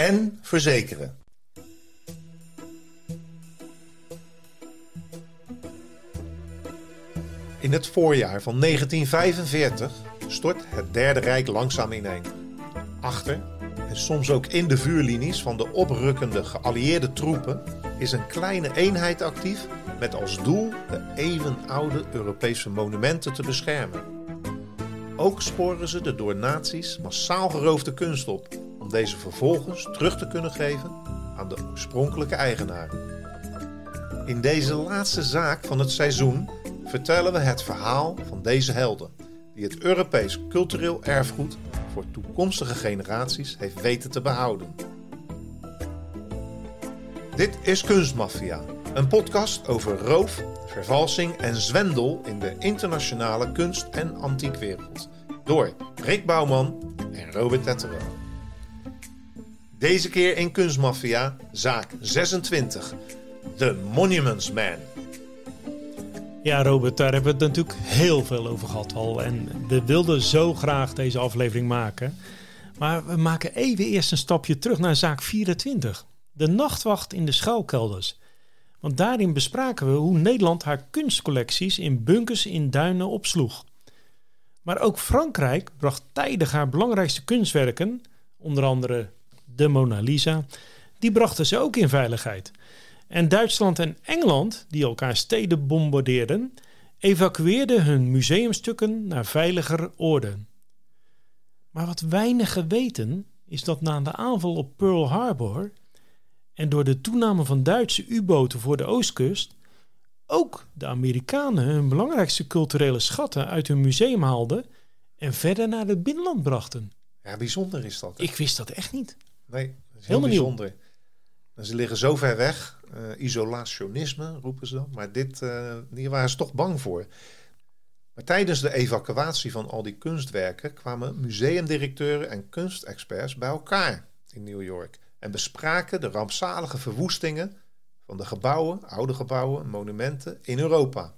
en verzekeren. In het voorjaar van 1945 stort het Derde Rijk langzaam ineen. Achter en soms ook in de vuurlinies van de oprukkende geallieerde troepen is een kleine eenheid actief met als doel de eeuwenoude Europese monumenten te beschermen. Ook sporen ze de door nazi's massaal geroofde kunst op deze vervolgens terug te kunnen geven aan de oorspronkelijke eigenaren. In deze laatste zaak van het seizoen vertellen we het verhaal van deze helden, die het Europees cultureel erfgoed voor toekomstige generaties heeft weten te behouden. Dit is Kunstmafia, een podcast over roof, vervalsing en zwendel in de internationale kunst- en antiekwereld. Door Rick Bouwman en Robert Tettero. Deze keer in Kunstmafia, zaak 26, The Monuments Man. Ja, Robert, daar hebben we het natuurlijk heel veel over gehad al. En we wilden zo graag deze aflevering maken. Maar we maken even eerst een stapje terug naar zaak 24. De nachtwacht in de schuilkelders. Want daarin bespraken we hoe Nederland haar kunstcollecties in bunkers in duinen opsloeg. Maar ook Frankrijk bracht tijdig haar belangrijkste kunstwerken, onder andere de Mona Lisa, die brachten ze ook in veiligheid. En Duitsland en Engeland, die elkaar steden bombardeerden, evacueerden hun museumstukken naar veiliger oorden. Maar wat weinigen weten, is dat na de aanval op Pearl Harbor en door de toename van Duitse U-boten voor de oostkust, ook de Amerikanen hun belangrijkste culturele schatten uit hun museum haalden en verder naar het binnenland brachten. Ja, bijzonder is dat. hè? Ik wist dat echt niet. Nee, dat is heel nieuw. bijzonder. En ze liggen zo ver weg. eh, isolationisme roepen ze dan. Maar dit, eh, hier waren ze toch bang voor. Maar tijdens de evacuatie van al die kunstwerken kwamen museumdirecteuren en kunstexperts bij elkaar in New York en bespraken de rampzalige verwoestingen van de gebouwen, oude gebouwen, monumenten in Europa.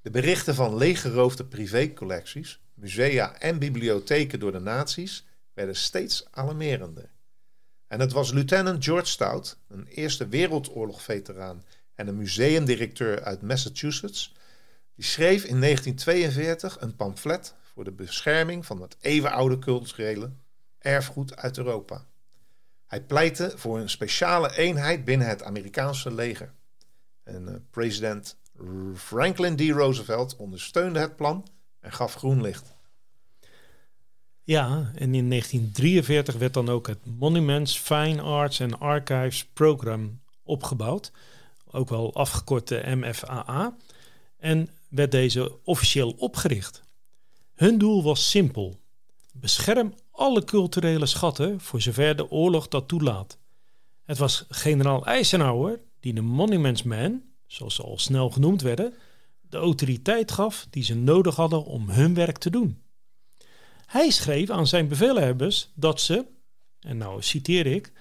De berichten van leeggeroofde privécollecties, musea en bibliotheken door de nazi's werden steeds alarmerender. En het was lieutenant George Stout, een Eerste Wereldoorlog-veteraan en een museumdirecteur uit Massachusetts, die schreef in 1942 een pamflet voor de bescherming van het eeuwenoude culturele erfgoed uit Europa. Hij pleitte voor een speciale eenheid binnen het Amerikaanse leger. En eh, president Franklin D. Roosevelt ondersteunde het plan en gaf groen licht. Ja, en in 1943 werd dan ook het Monuments, Fine Arts and Archives Program opgebouwd, ook wel afgekort de MFAA, en werd deze officieel opgericht. Hun doel was simpel: bescherm alle culturele schatten voor zover de oorlog dat toelaat. Het was generaal Eisenhower die de Monuments Man, zoals ze al snel genoemd werden, de autoriteit gaf die ze nodig hadden om hun werk te doen. Hij schreef aan zijn bevelhebbers dat ze, en nou citeer ik,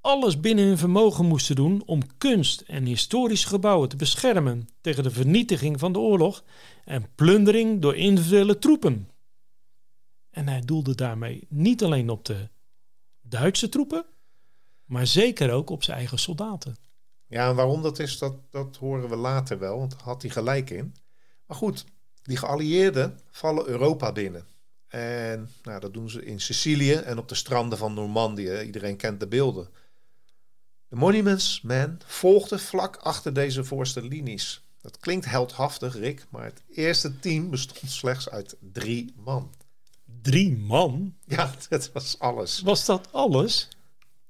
alles binnen hun vermogen moesten doen om kunst en historische gebouwen te beschermen tegen de vernietiging van de oorlog en plundering door individuele troepen. En hij doelde daarmee niet alleen op de Duitse troepen, maar zeker ook op zijn eigen soldaten. Ja, en waarom dat is, dat, dat horen we later wel, want daar had hij gelijk in. Maar goed, die geallieerden vallen Europa binnen. En nou, dat doen ze in Sicilië en op de stranden van Normandië. Iedereen kent de beelden. De Monuments Man volgde vlak achter deze voorste linies. Dat klinkt heldhaftig, Rick, maar het eerste team bestond slechts uit drie man. Drie man? Ja, dat was alles. Was dat alles?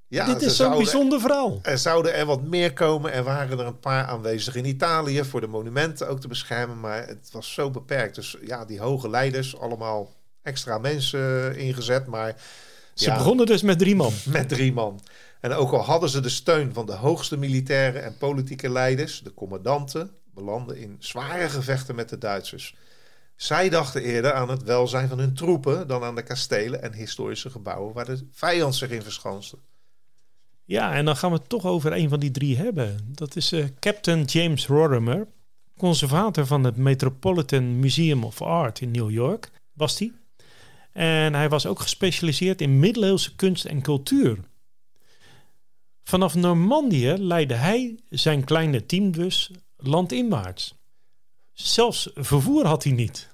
Ja, Dit is zo'n bijzonder verhaal. Er zouden er wat meer komen. Er waren er een paar aanwezig in Italië voor de monumenten ook te beschermen. Maar het was zo beperkt. Dus ja, die hoge leiders, allemaal extra mensen ingezet. Maar Ze ja, begonnen dus met drie man. met drie man. En ook al hadden ze de steun van de hoogste militaire en politieke leiders, de commandanten, belanden in zware gevechten met de Duitsers. Zij dachten eerder aan het welzijn van hun troepen dan aan de kastelen en historische gebouwen waar de vijand zich in verschanste. Ja, en dan gaan we het toch over een van die drie hebben. Dat is uh, Captain James Rorimer, conservator van het Metropolitan Museum of Art in New York, was hij. En hij was ook gespecialiseerd in middeleeuwse kunst en cultuur. Vanaf Normandië leidde hij zijn kleine team dus landinwaarts. Zelfs vervoer had hij niet.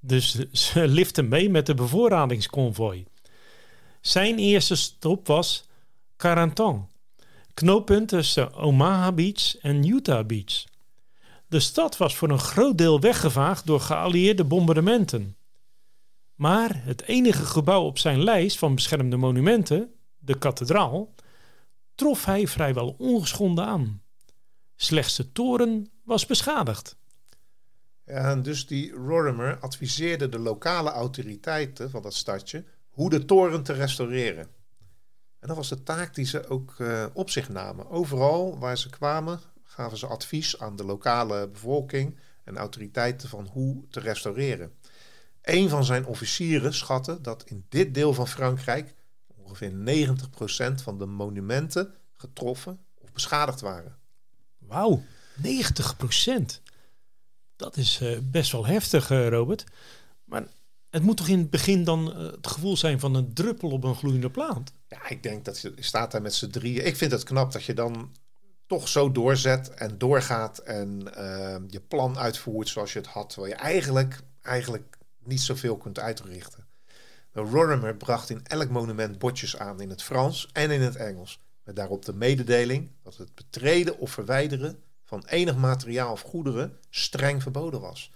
Dus ze liften mee met de bevoorradingsconvoi. Zijn eerste stop was Carentan, knooppunt tussen Omaha Beach en Utah Beach. De stad was voor een groot deel weggevaagd door geallieerde bombardementen. Maar het enige gebouw op zijn lijst van beschermde monumenten, de kathedraal, trof hij vrijwel ongeschonden aan. Slechts de toren was beschadigd. en dus die Rorimer adviseerde de lokale autoriteiten van dat stadje hoe de toren te restaureren. En dat was de taak die ze ook uh, op zich namen. Overal waar ze kwamen, gaven ze advies aan de lokale bevolking en autoriteiten van hoe te restaureren. Een van zijn officieren schatte dat in dit deel van Frankrijk ongeveer 90% van de monumenten getroffen of beschadigd waren. Wauw, 90%. Dat is uh, best wel heftig, uh, Robert. Maar het moet toch in het begin dan uh, het gevoel zijn van een druppel op een gloeiende plaat? Ja, ik denk dat je staat daar met z'n drieën. Ik vind het knap dat je dan toch zo doorzet en doorgaat en ehm, je plan uitvoert zoals je het had. Terwijl je eigenlijk, eigenlijk niet zoveel kunt uitrichten. Rorimer bracht in elk monument bordjes aan in het Frans en in het Engels. Met daarop de mededeling dat het betreden of verwijderen van enig materiaal of goederen streng verboden was.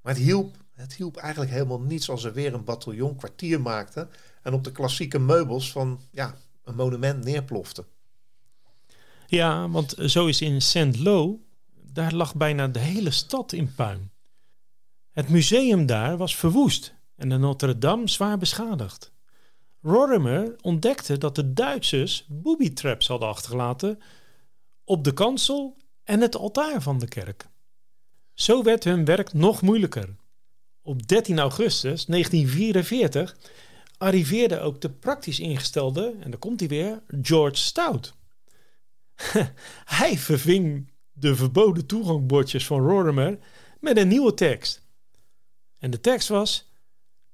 Maar het hielp, het hielp eigenlijk helemaal niets als er weer een bataljon kwartier maakte en op de klassieke meubels van ja, een monument neerplofte. Ja, want zo is in Saint-Lô, daar lag bijna de hele stad in puin. Het museum daar was verwoest en de Notre-Dame zwaar beschadigd. Rorimer ontdekte dat de Duitsers booby-traps hadden achtergelaten op de kansel en het altaar van de kerk. Zo werd hun werk nog moeilijker. Op 13 augustus 1944 arriveerde ook de praktisch ingestelde, en daar komt hij weer, George Stout. hij verving de verboden toegangbordjes van Rorimer met een nieuwe tekst. En de tekst was: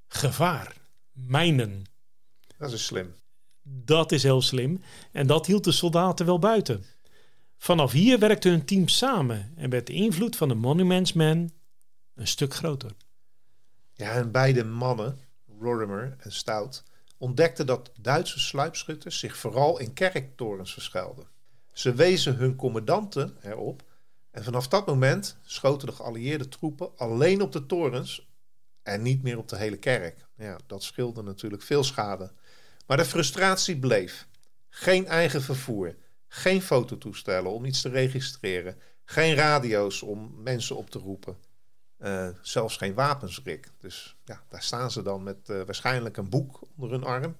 Gevaar, mijnen. Dat is slim. Dat is heel slim. En dat hield de soldaten wel buiten. Vanaf hier werkte hun team samen en werd de invloed van de Monuments Men een stuk groter. Ja, en beide mannen, Rorimer en Stout, ontdekten dat Duitse sluipschutters zich vooral in kerktorens verschuilden. Ze wezen hun commandanten erop en vanaf dat moment schoten de geallieerde troepen alleen op de torens en niet meer op de hele kerk. Ja, dat scheelde natuurlijk veel schade. Maar de frustratie bleef. Geen eigen vervoer, geen fototoestellen om iets te registreren, geen radio's om mensen op te roepen. Uh, zelfs geen wapens, Rick. Dus ja, daar staan ze dan met uh, waarschijnlijk een boek onder hun arm.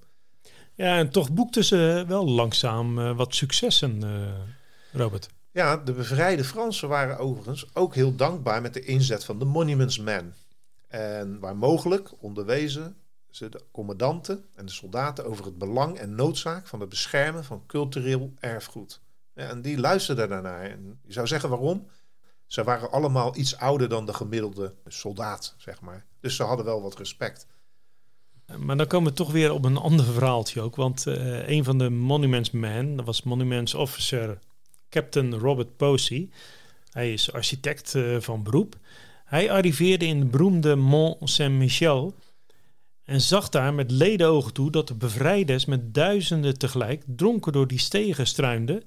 Ja, en toch boekten ze wel langzaam uh, wat successen, Robert. Ja, de bevrijde Fransen waren overigens ook heel dankbaar met de inzet van de Monuments Men. En waar mogelijk onderwezen ze de commandanten en de soldaten over het belang en noodzaak van het beschermen van cultureel erfgoed. En die luisterden daarnaar. En je zou zeggen waarom? Ze waren allemaal iets ouder dan de gemiddelde soldaat, zeg maar. Dus ze hadden wel wat respect. Maar dan komen we toch weer op een ander verhaaltje ook. Want uh, een van de Monuments Men, dat was Monuments Officer Captain Robert Posey. Hij is architect uh, van beroep. Hij arriveerde in de beroemde Mont Saint-Michel en zag daar met ledenogen toe dat de bevrijders met duizenden tegelijk dronken door die stegen struinden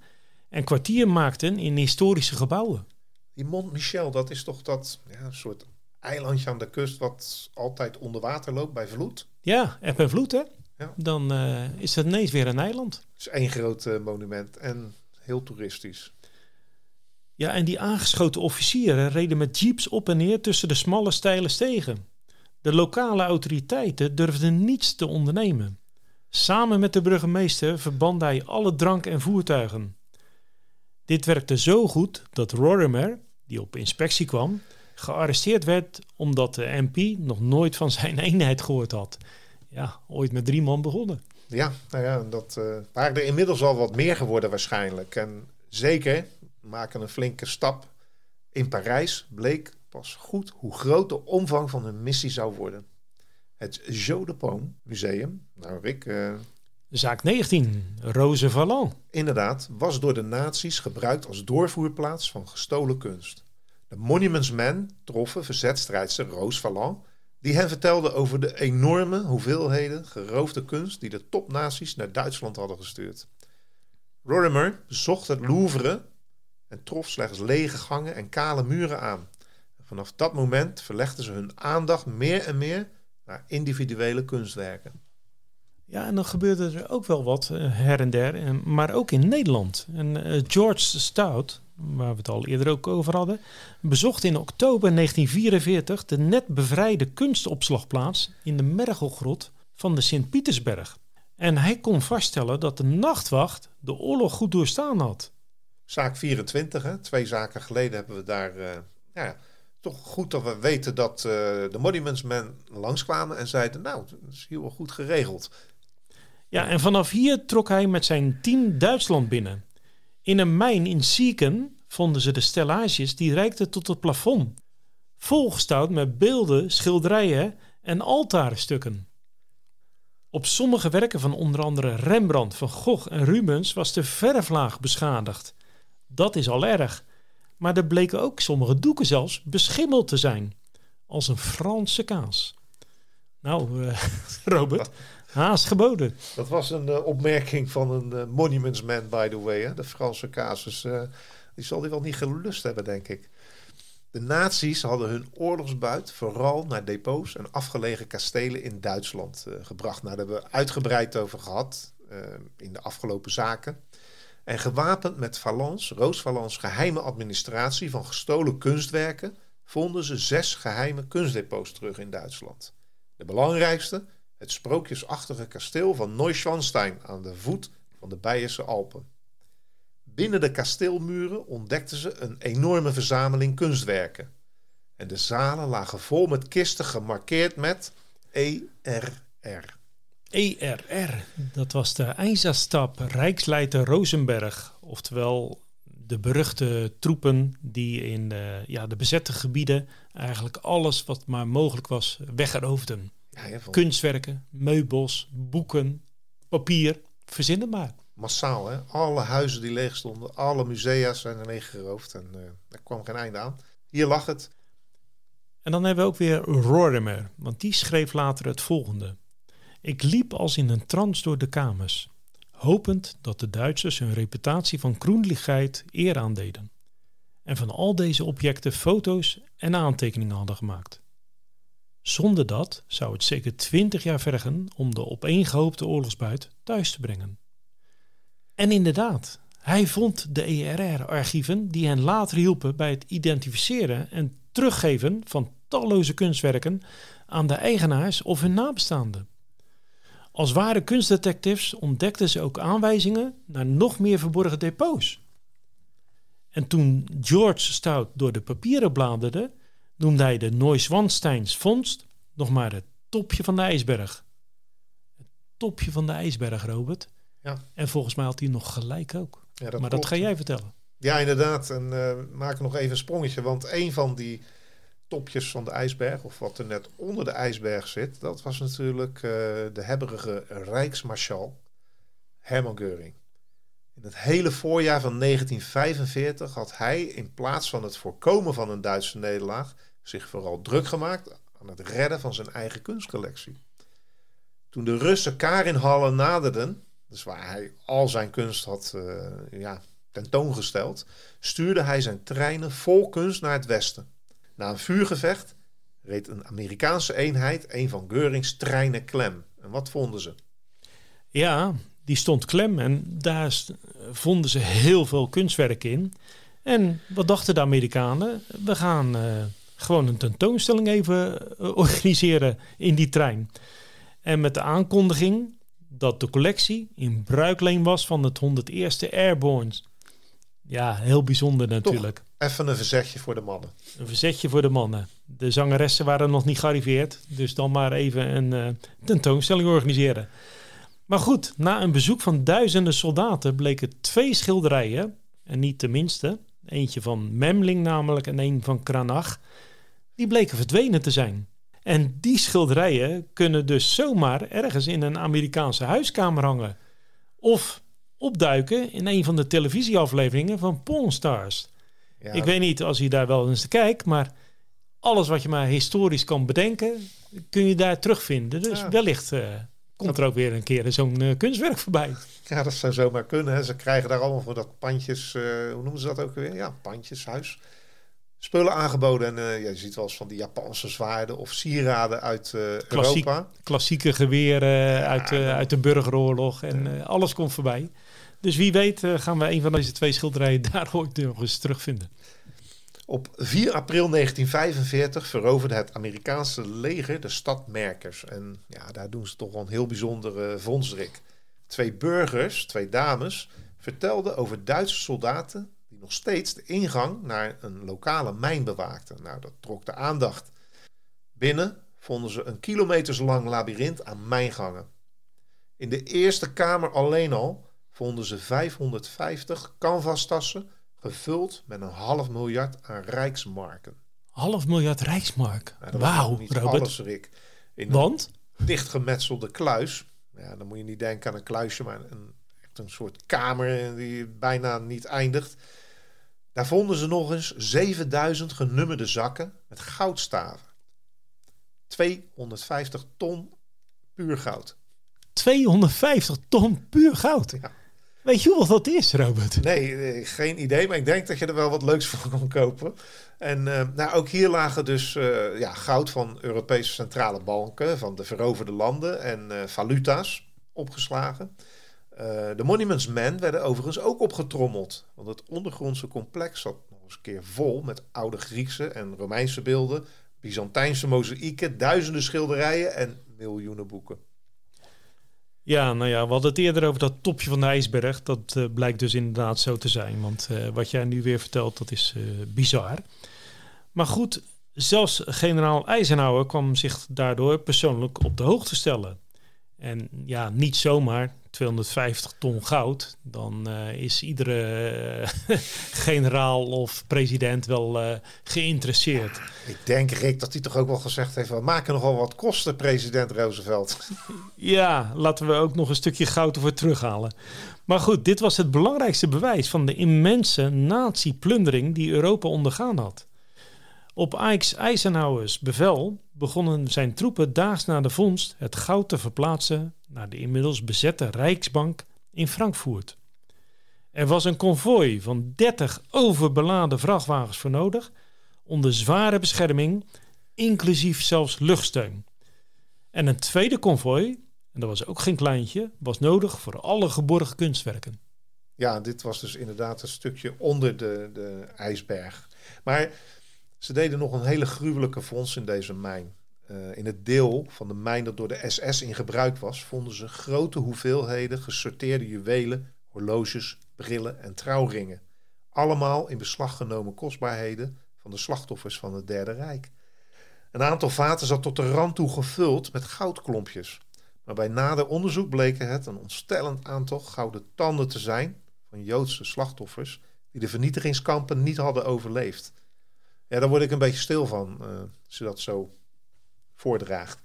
en kwartier maakten in historische gebouwen. Die Mont Michel, dat is toch dat ja, soort eilandje aan de kust wat altijd onder water loopt bij vloed? Ja, eb en vloed hè? Ja. Dan uh, is het ineens weer een eiland. Het is één groot uh, monument en heel toeristisch. Ja, en die aangeschoten officieren reden met jeeps op en neer tussen de smalle, steile stegen. De lokale autoriteiten durfden niets te ondernemen. Samen met de burgemeester verband hij alle drank en voertuigen. Dit werkte zo goed dat Rorimer, die op inspectie kwam, gearresteerd werd omdat de MP nog nooit van zijn eenheid gehoord had. Ja, ooit met drie man begonnen. Ja, nou ja, dat waren er inmiddels al wat meer geworden waarschijnlijk. En zeker maken een flinke stap in Parijs bleek pas goed hoe groot de omvang van hun missie zou worden. Het Jeu de Paume Museum, nou Rick... Uh, Zaak 19, Rose Inderdaad, was door de nazi's gebruikt als doorvoerplaats van gestolen kunst. De Monuments Men troffen verzetstrijdster Roos Valland, die hen vertelde over de enorme hoeveelheden geroofde kunst die de topnaties naar Duitsland hadden gestuurd. Rorimer bezocht het Louvre en trof slechts lege gangen en kale muren aan. vanaf dat moment verlegden ze hun aandacht meer en meer naar individuele kunstwerken. Ja, en dan gebeurde er ook wel wat uh, her en der, maar ook in Nederland. En uh, George Stout, waar we het al eerder ook over hadden, bezocht in oktober 1944 de net bevrijde kunstopslagplaats in de Mergelgrot van de Sint-Pietersberg. En hij kon vaststellen dat de nachtwacht de oorlog goed doorstaan had. Zaak 24, hè? twee zaken geleden hebben we daar. Uh, ja, toch goed dat we weten dat uh, de Monuments Men langskwamen en zeiden: Nou, dat is heel goed geregeld. Ja, en vanaf hier trok hij met zijn team Duitsland binnen. In een mijn in Sieken vonden ze de stellages die reikten tot het plafond, volgestouwd met beelden, schilderijen en altaarstukken. Op sommige werken van onder andere Rembrandt, Van Gogh en Rubens was de verflaag beschadigd. Dat is al erg. Maar er bleken ook sommige doeken zelfs beschimmeld te zijn. Als een Franse kaas. Nou, uh, Robert, haast geboden. Dat was een uh, opmerking van een uh, monumentsman, by the way. Hè? De Franse kaas. Dus die zal die wel niet gelust hebben, denk ik. De nazi's hadden hun oorlogsbuit vooral naar depots en afgelegen kastelen in Duitsland gebracht. Nou, daar hebben we uitgebreid over gehad in de afgelopen zaken. En gewapend met Valens, Roos Valens geheime administratie van gestolen kunstwerken, vonden ze zes geheime kunstdepots terug in Duitsland. De belangrijkste, het sprookjesachtige kasteel van Neuschwanstein aan de voet van de Beierse Alpen. Binnen de kasteelmuren ontdekten ze een enorme verzameling kunstwerken. En de zalen lagen vol met kisten gemarkeerd met ERR. ERR, dat was de Einsatzstab Rijksleiter Rosenberg. Oftewel de beruchte troepen die in de, ja, de bezette gebieden eigenlijk alles wat maar mogelijk was weggeroofden. Ja, Kunstwerken, meubels, boeken, papier, verzinnen maar. Massaal, hè? Alle huizen die leeg stonden, alle musea zijn leeggeroofd en uh, er kwam geen einde aan. Hier lag het. En dan hebben we ook weer Rorimer, want die schreef later het volgende. Ik liep als in een trance door de kamers, hopend dat de Duitsers hun reputatie van groenligheid eer aandeden en van al deze objecten foto's en aantekeningen hadden gemaakt. Zonder dat zou het zeker twintig jaar vergen om de opeengehoopte oorlogsbuit thuis te brengen. En inderdaad, hij vond de ERR-archieven die hen later hielpen bij het identificeren en teruggeven van talloze kunstwerken aan de eigenaars of hun nabestaanden. Als ware kunstdetectives ontdekten ze ook aanwijzingen naar nog meer verborgen depots. En toen George Stout door de papieren bladerde, noemde hij de Neuschwansteins vondst nog maar het topje van de ijsberg. Het topje van de ijsberg, Robert. Ja. En volgens mij had hij nog gelijk ook. Ja, dat maar dat ga jij vertellen. Ja, inderdaad. En uh, maak nog even een sprongetje. Want een van die topjes van de ijsberg, of wat er net onder de ijsberg zit, dat was natuurlijk uh, de hebberige Rijksmarschal Hermann Göring. In het hele voorjaar van 1945 had hij in plaats van het voorkomen van een Duitse nederlaag zich vooral druk gemaakt aan het redden van zijn eigen kunstcollectie. Toen de Russen Karinhallen naderden, dus waar hij al zijn kunst had uh, ja, tentoongesteld, stuurde hij zijn treinen vol kunst naar het westen. Na een vuurgevecht reed een Amerikaanse eenheid een van Geurings treinen klem. En wat vonden ze? Ja, die stond klem en daar vonden ze heel veel kunstwerk in. En wat dachten de Amerikanen? We gaan uh, gewoon een tentoonstelling even uh, organiseren in die trein. En met de aankondiging dat de collectie in bruikleen was van het 101ste Airborne. Ja, heel bijzonder natuurlijk. even een verzetje voor de mannen. Een verzetje voor de mannen. De zangeressen waren nog niet gearriveerd, dus dan maar even een uh, tentoonstelling organiseren. Maar goed, na een bezoek van duizenden soldaten bleken twee schilderijen, en niet de minste, eentje van Memling namelijk en een van Kranach, die bleken verdwenen te zijn. En die schilderijen kunnen dus zomaar ergens in een Amerikaanse huiskamer hangen. Of opduiken in een van de televisieafleveringen van Pawn Stars. Ja. Ik weet niet als je daar wel eens kijkt, maar alles wat je maar historisch kan bedenken, kun je daar terugvinden. Dus wellicht uh, komt er ook weer een keer zo'n uh, kunstwerk voorbij. Ja, dat zou zomaar kunnen. Hè. Ze krijgen daar allemaal voor dat pandjes, uh, hoe noemen ze dat ook weer? Ja, pandjeshuis spullen aangeboden. En uh, je ziet wel eens van die Japanse zwaarden of sieraden uit Europa. Klassieke geweren uit, uit de burgeroorlog en alles komt voorbij. Dus wie weet gaan we een van deze twee schilderijen daar ooit nog eens terugvinden. Op 4 april 1945 veroverde het Amerikaanse leger de stad Merkers. En ja, daar doen ze toch wel een heel bijzondere vondstrik. Twee burgers, twee dames, vertelden over Duitse soldaten nog steeds de ingang naar een lokale mijn bewaakte. Nou, dat trok de aandacht. Binnen vonden ze een kilometerslang labyrint aan mijngangen. In de eerste kamer alleen al vonden ze 550 canvastassen gevuld met een half miljard aan rijksmarken. Half miljard rijksmark? Wauw, Robert. Alles, Rick. In Want? Een dichtgemetselde kluis. Ja, dan moet je niet denken aan een kluisje, maar een, echt een soort kamer die bijna niet eindigt. Daar vonden ze nog eens 7000 genummerde zakken met goudstaven. 250 ton puur goud. 250 ton puur goud? Ja. Weet je hoeveel dat is, Robert? Nee, geen idee, maar ik denk dat je er wel wat leuks voor kan kopen. En uh, nou, ook hier lagen dus uh, ja, goud van Europese centrale banken, van de veroverde landen en valuta's opgeslagen. De Monuments Men werden overigens ook opgetrommeld. Want het ondergrondse complex zat nog eens een keer vol met oude Griekse en Romeinse beelden, Byzantijnse mozaïeken, duizenden schilderijen en miljoenen boeken. Ja, nou ja, we hadden het eerder over dat topje van de ijsberg. Dat uh, blijkt dus inderdaad zo te zijn. Want uh, wat jij nu weer vertelt, dat is bizar. Maar goed, zelfs generaal Eisenhower kwam zich daardoor persoonlijk op de hoogte stellen. En ja, niet zomaar 250 ton goud, dan uh, is iedere uh, generaal of president wel uh, geïnteresseerd. Ik denk, Rick, dat hij toch ook wel gezegd heeft: we maken nogal wat kosten, president Roosevelt. ja, laten we ook nog een stukje goud ervoor terughalen. Maar goed, dit was het belangrijkste bewijs van de immense nazi-plundering die Europa ondergaan had. Op Ike's Eisenhower's bevel begonnen zijn troepen daags na de vondst het goud te verplaatsen naar de inmiddels bezette Rijksbank in Frankfurt. Er was een konvooi van 30 overbeladen vrachtwagens voor nodig, onder zware bescherming, inclusief zelfs luchtsteun. En een tweede konvooi, en dat was ook geen kleintje, was nodig voor alle geborgen kunstwerken. Ja, dit was dus inderdaad een stukje onder de, de ijsberg. Maar ze deden nog een hele gruwelijke fonds in deze mijn. Uh, in het deel van de mijn dat door de SS in gebruik was, vonden ze grote hoeveelheden gesorteerde juwelen, horloges, brillen en trouwringen. Allemaal in beslag genomen kostbaarheden van de slachtoffers van het Derde Rijk. Een aantal vaten zat tot de rand toe gevuld met goudklompjes. Maar bij nader onderzoek bleken het een ontstellend aantal gouden tanden te zijn van Joodse slachtoffers die de vernietigingskampen niet hadden overleefd. Ja, daar word ik een beetje stil van, uh, als dat zo voordraagt.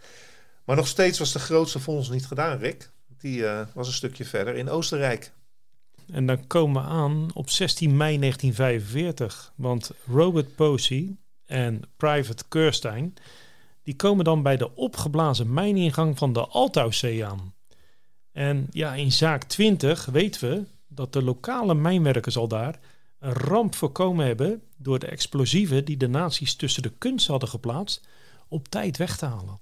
Maar nog steeds was de grootste fonds niet gedaan, Rick. Die uh, was een stukje verder in Oostenrijk. En dan komen we aan op 16 mei 1945. Want Robert Posey en Private Kerstein... die komen dan bij de opgeblazen mijningang van de Altauszee aan. En ja, in zaak 20 weten we dat de lokale mijnwerkers al daar een ramp voorkomen hebben door de explosieven die de nazi's tussen de kunst hadden geplaatst op tijd weg te halen.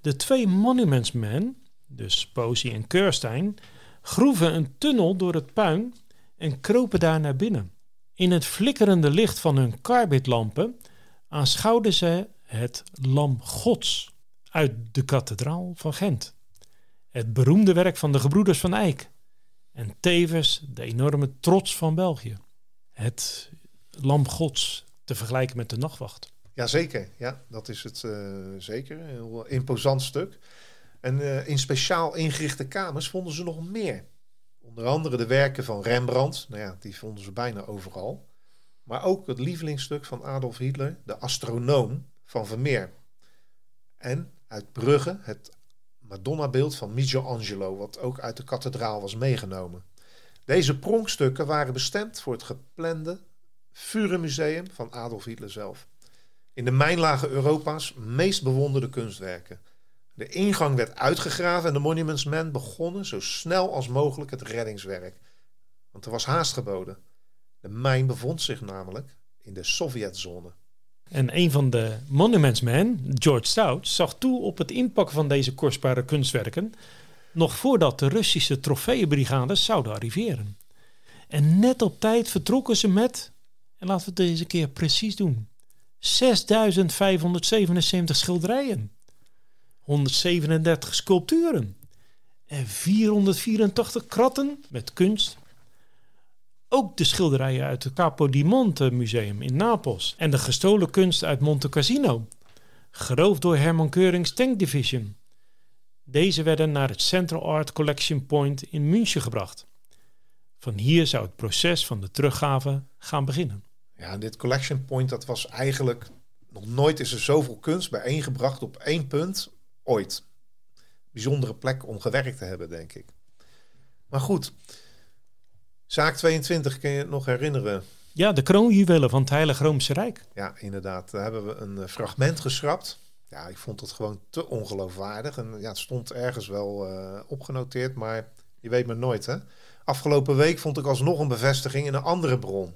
De twee Monuments Men, dus Posey en Keurstein, groeven een tunnel door het puin en kropen daar naar binnen. In het flikkerende licht van hun karbidlampen aanschouwden ze het lam Gods uit de kathedraal van Gent. Het beroemde werk van de gebroeders van Eyck. En tevens de enorme trots van België. Het lam gods te vergelijken met de nachtwacht. Jazeker, ja, dat is het uh, zeker. Een heel imposant stuk. En uh, in speciaal ingerichte kamers vonden ze nog meer. Onder andere de werken van Rembrandt, nou ja, die vonden ze bijna overal. Maar ook het lievelingsstuk van Adolf Hitler, de astronoom van Vermeer. En uit Brugge het Madonna-beeld van Michelangelo, wat ook uit de kathedraal was meegenomen. Deze pronkstukken waren bestemd voor het geplande Führermuseum van Adolf Hitler zelf. In de mijnlage Europa's meest bewonderde kunstwerken. De ingang werd uitgegraven en de Monuments Men begonnen zo snel als mogelijk het reddingswerk. Want er was haast geboden. De mijn bevond zich namelijk in de Sovjetzone. En een van de Monuments Men, George Stout, zag toe op het inpakken van deze kostbare kunstwerken, nog voordat de Russische trofeeënbrigades zouden arriveren. En net op tijd vertrokken ze met, en laten we het deze keer precies doen, 6577 schilderijen, 137 sculpturen en 484 kratten met kunst ook de schilderijen uit het Capo di Monte Museum in Napels en de gestolen kunst uit Monte Cassino, geroofd door Herman Keurings Tank Division. Deze werden naar het Central Art Collection Point in München gebracht. Van hier zou het proces van de teruggave gaan beginnen. Ja, dit Collection Point, dat was eigenlijk... Nog nooit is er zoveel kunst bijeengebracht op één punt ooit. Bijzondere plek om gewerkt te hebben, denk ik. Maar goed, Zaak 22, kun je het nog herinneren? Ja, de kroonjuwelen van het Heilige Roomse Rijk. Ja, inderdaad. Daar hebben we een eh, fragment geschrapt. Ja, ik vond het gewoon te ongeloofwaardig. En ja, het stond ergens wel uh, opgenoteerd, maar je weet maar nooit, hè? Afgelopen week vond ik alsnog een bevestiging in een andere bron.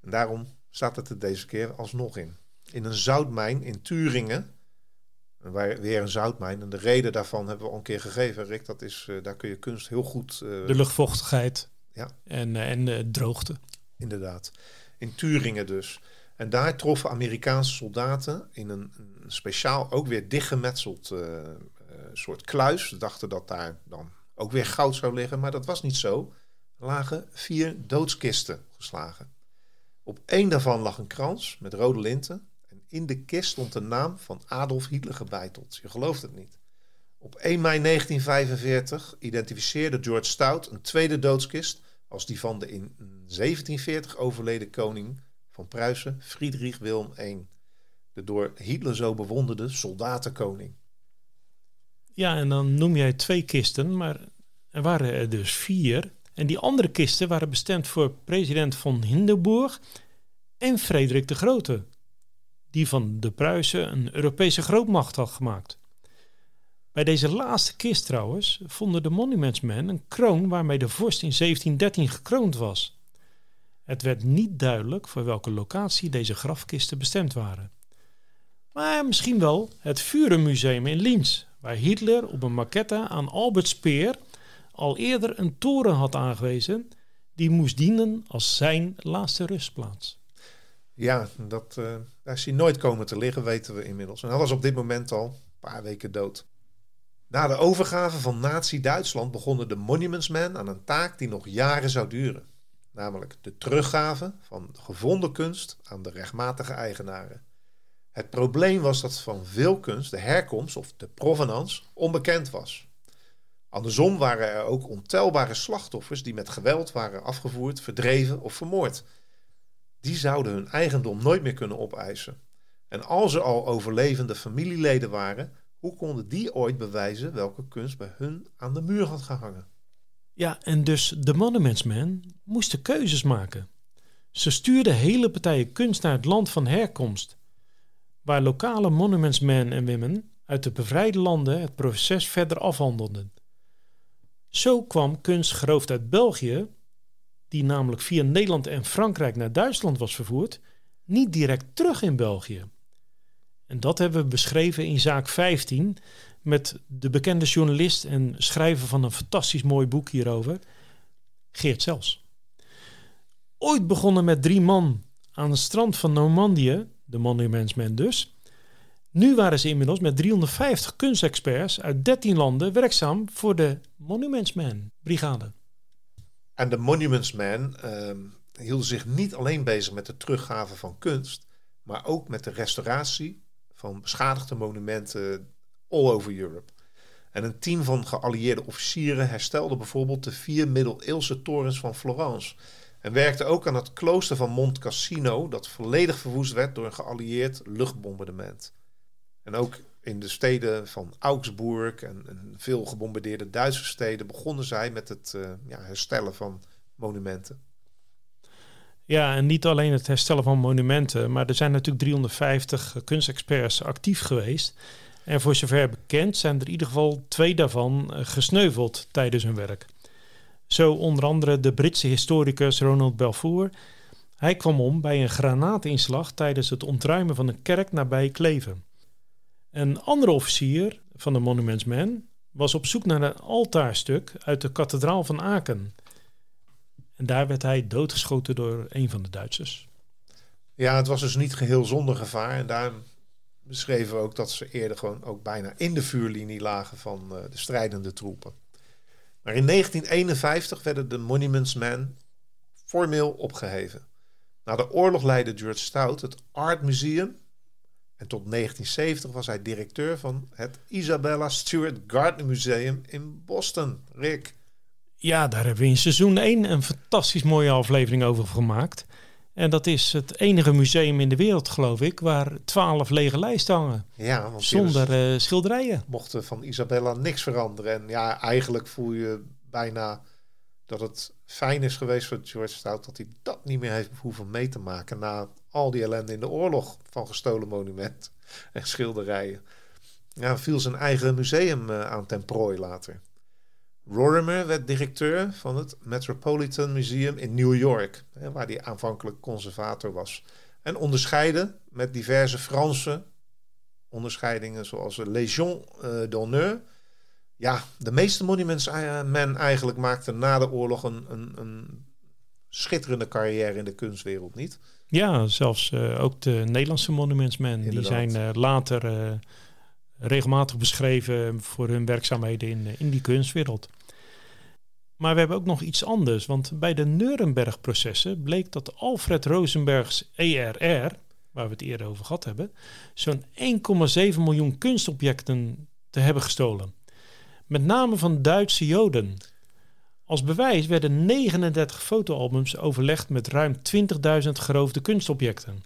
En daarom staat het er deze keer alsnog in. In een zoutmijn in Turingen. Waar, weer een zoutmijn. En de reden daarvan hebben we al een keer gegeven, Rick. Dat is, uh, daar kun je kunst heel goed... Uh, de luchtvochtigheid. Ja. En, en uh, droogte. Inderdaad. In Turingen dus. En daar troffen Amerikaanse soldaten in een, speciaal, ook weer dichtgemetseld uh, soort kluis. Ze dachten dat daar dan ook weer goud zou liggen, maar dat was niet zo. Er lagen vier doodskisten geslagen. Op één daarvan lag een krans met rode linten. En in de kist stond de naam van Adolf Hitler gebeiteld. Je gelooft het niet. Op 1 mei 1945 identificeerde George Stout een tweede doodskist als die van de in 1740 overleden koning van Pruisen, Friedrich Wilhelm I. De door Hitler zo bewonderde soldatenkoning. Ja, en dan noem jij twee kisten, maar er waren er dus vier. En die andere kisten waren bestemd voor president von Hindenburg en Frederik de Grote, die van de Pruisen een Europese grootmacht had gemaakt. Bij deze laatste kist trouwens vonden de Monumentsmen een kroon waarmee de vorst in 1713 gekroond was. Het werd niet duidelijk voor welke locatie deze grafkisten bestemd waren. Maar misschien wel het Vurenmuseum in Linz, waar Hitler op een maquette aan Albert Speer al eerder een toren had aangewezen die moest dienen als zijn laatste rustplaats. Ja, dat, uh, daar is hij nooit komen te liggen, weten we inmiddels. En hij was op dit moment al een paar weken dood. Na de overgave van Nazi-Duitsland begonnen de Monuments Men aan een taak die nog jaren zou duren. Namelijk de teruggave van gevonden kunst aan de rechtmatige eigenaren. Het probleem was dat van veel kunst de herkomst of de provenance onbekend was. Andersom waren er ook ontelbare slachtoffers die met geweld waren afgevoerd, verdreven of vermoord. Die zouden hun eigendom nooit meer kunnen opeisen. En als er al overlevende familieleden waren, hoe konden die ooit bewijzen welke kunst bij hun aan de muur had gehangen? Ja, en dus de Monumentsmen moesten keuzes maken. Ze stuurden hele partijen kunst naar het land van herkomst, waar lokale monumentsmen en women uit de bevrijde landen het proces verder afhandelden. Zo kwam kunst geroofd uit België, die namelijk via Nederland en Frankrijk naar Duitsland was vervoerd, niet direct terug in België. En dat hebben we beschreven in zaak 15 met de bekende journalist en schrijver van een fantastisch mooi boek hierover, Geert Zels. Ooit begonnen met drie man aan het strand van Normandië, de Monumentsmen dus, Nu waren ze inmiddels met 350 kunstexperts uit 13 landen werkzaam voor de Monumentsman brigade. En de Monuments Man ehm, hielden zich niet alleen bezig met de teruggave van kunst, maar ook met de restauratie van beschadigde monumenten all over Europe. En een team van geallieerde officieren herstelde bijvoorbeeld de vier middeleeuwse torens van Florence. En werkte ook aan het klooster van Monte Cassino, dat volledig verwoest werd door een geallieerd luchtbombardement. En ook in de steden van Augsburg en, en veel gebombardeerde Duitse steden begonnen zij met het uh, ja, herstellen van monumenten. Ja, en niet alleen het herstellen van monumenten, maar er zijn natuurlijk 350 kunstexperts actief geweest. En voor zover bekend zijn er in ieder geval twee daarvan eh, gesneuveld tijdens hun werk. Zo onder andere de Britse historicus Ronald Balfour. Hij kwam om bij een granaatinslag tijdens het ontruimen van een kerk nabij Kleven. Een andere officier van de Monuments Man was op zoek naar een altaarstuk uit de kathedraal van Aken. En daar werd hij doodgeschoten door een van de Duitsers. Ja, het was dus niet geheel zonder gevaar. En daar beschreven ook dat ze eerder gewoon ook bijna in de vuurlinie lagen van uh, de strijdende troepen. Maar in 1951 werden de Monuments Men formeel opgeheven. Na de oorlog leidde George Stout het Art Museum. En tot 1970 was hij directeur van het Isabella Stewart Gardner Museum in Boston. Rick. Ja, daar hebben we in seizoen 1 een fantastisch mooie aflevering over gemaakt. En dat is het enige museum in de wereld, geloof ik, waar twaalf lege lijsten hangen. Ja, want zonder uh, schilderijen. Mochten van Isabella niks veranderen. En ja, eigenlijk voel je bijna dat het fijn is geweest voor George Stout dat hij dat niet meer heeft hoeven mee te maken na al die ellende in de oorlog van gestolen monument en schilderijen. Ja, viel zijn eigen museum uh, aan ten prooi later. Rorimer werd directeur van het Metropolitan Museum in New York, waar hij aanvankelijk conservator was. En onderscheiden met diverse Franse onderscheidingen, zoals de Légion uh, d'honneur. Ja, de meeste Monuments Men eigenlijk maakten na de oorlog een, een, een schitterende carrière in de kunstwereld, niet? Ja, zelfs uh, ook de Nederlandse monumentsmen. Die zijn uh, later uh, regelmatig beschreven voor hun werkzaamheden in, in die kunstwereld. Maar we hebben ook nog iets anders, want bij de Nuremberg-processen bleek dat Alfred Rosenbergs ERR, waar we het eerder over gehad hebben, zo'n 1,7 miljoen kunstobjecten te hebben gestolen. Met name van Duitse Joden. Als bewijs werden 39 fotoalbums overlegd met ruim 20.000 geroofde kunstobjecten.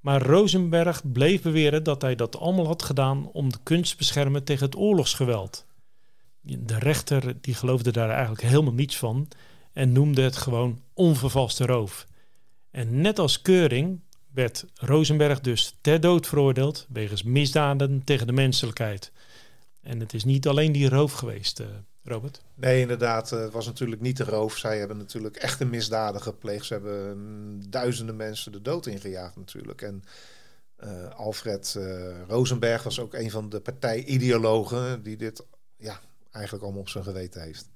Maar Rosenberg bleef beweren dat hij dat allemaal had gedaan om de kunst te beschermen tegen het oorlogsgeweld de rechter die geloofde daar eigenlijk helemaal niets van en noemde het gewoon onvervalste roof. En net als Keuring werd Rosenberg dus ter dood veroordeeld wegens misdaden tegen de menselijkheid. En het is niet alleen die roof geweest, uh, Robert. Nee, inderdaad. Eh, het was natuurlijk niet de roof. Zij hebben natuurlijk echte misdaden gepleegd. Ze hebben mm, duizenden mensen de dood ingejaagd natuurlijk. En uh, Alfred Rosenberg was ook een van de partijideologen die dit ja, eigenlijk allemaal op zijn geweten heeft.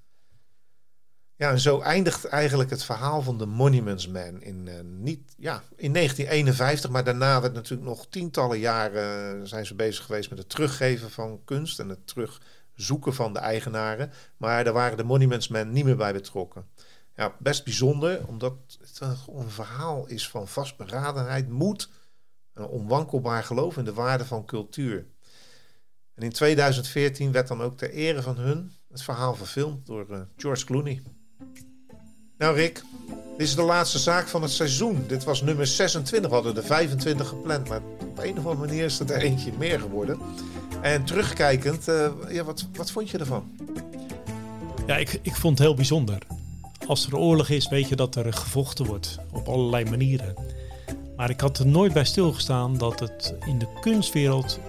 Ja, en zo eindigt eigenlijk het verhaal van de Monuments Man in, uh, niet, ja, in 1951. Maar daarna werd natuurlijk nog tientallen jaren uh, zijn ze bezig geweest met het teruggeven van kunst en het terugzoeken van de eigenaren. Maar daar waren de Monuments Men niet meer bij betrokken. Ja, best bijzonder, omdat het een verhaal is van vastberadenheid, moed, een onwankelbaar geloof in de waarde van cultuur. En in 2014 werd dan ook ter ere van hun het verhaal verfilmd door uh, George Clooney. Nou Rick, dit is de laatste zaak van het seizoen. Dit was nummer 26, we hadden er 25 gepland, maar op een of andere manier is het er eentje meer geworden. En terugkijkend, uh, ja, wat, wat vond je ervan? Ja, ik, ik vond het heel bijzonder. Als er oorlog is, weet je dat er gevochten wordt op allerlei manieren. Maar ik had er nooit bij stilgestaan dat het in de kunstwereld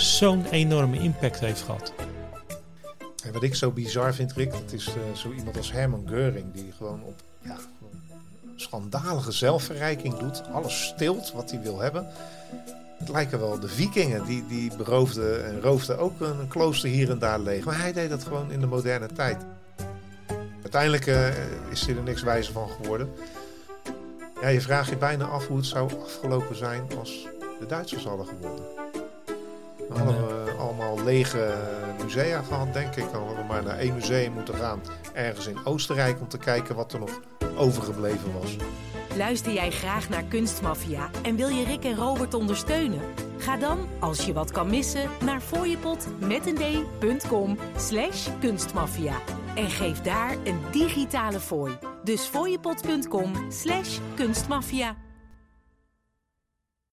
zo'n enorme impact heeft gehad. En wat ik zo bizar vind, Rick, dat is uh, zo iemand als Herman Geuring, die gewoon op ja, schandalige zelfverrijking doet, alles stilt wat hij wil hebben. Het lijken wel de vikingen, die, die beroofden en roofden ook een klooster hier en daar leeg. Maar hij deed dat gewoon in de moderne tijd. Uiteindelijk uh, is er niks wijzer van geworden. Ja, je vraagt je bijna af hoe het zou afgelopen zijn als de Duitsers hadden gewonnen. Dan hadden we allemaal lege musea gehad, denk ik. Dan hadden we maar naar één museum moeten gaan, ergens in Oostenrijk, om te kijken wat er nog overgebleven was. Luister jij graag naar Kunstmafia en wil je Rick en Robert ondersteunen? Ga dan, als je wat kan missen, naar fooiepot met een d.com slash kunstmafia. En geef daar een digitale fooi. Dus fooiepot.com slash kunstmafia.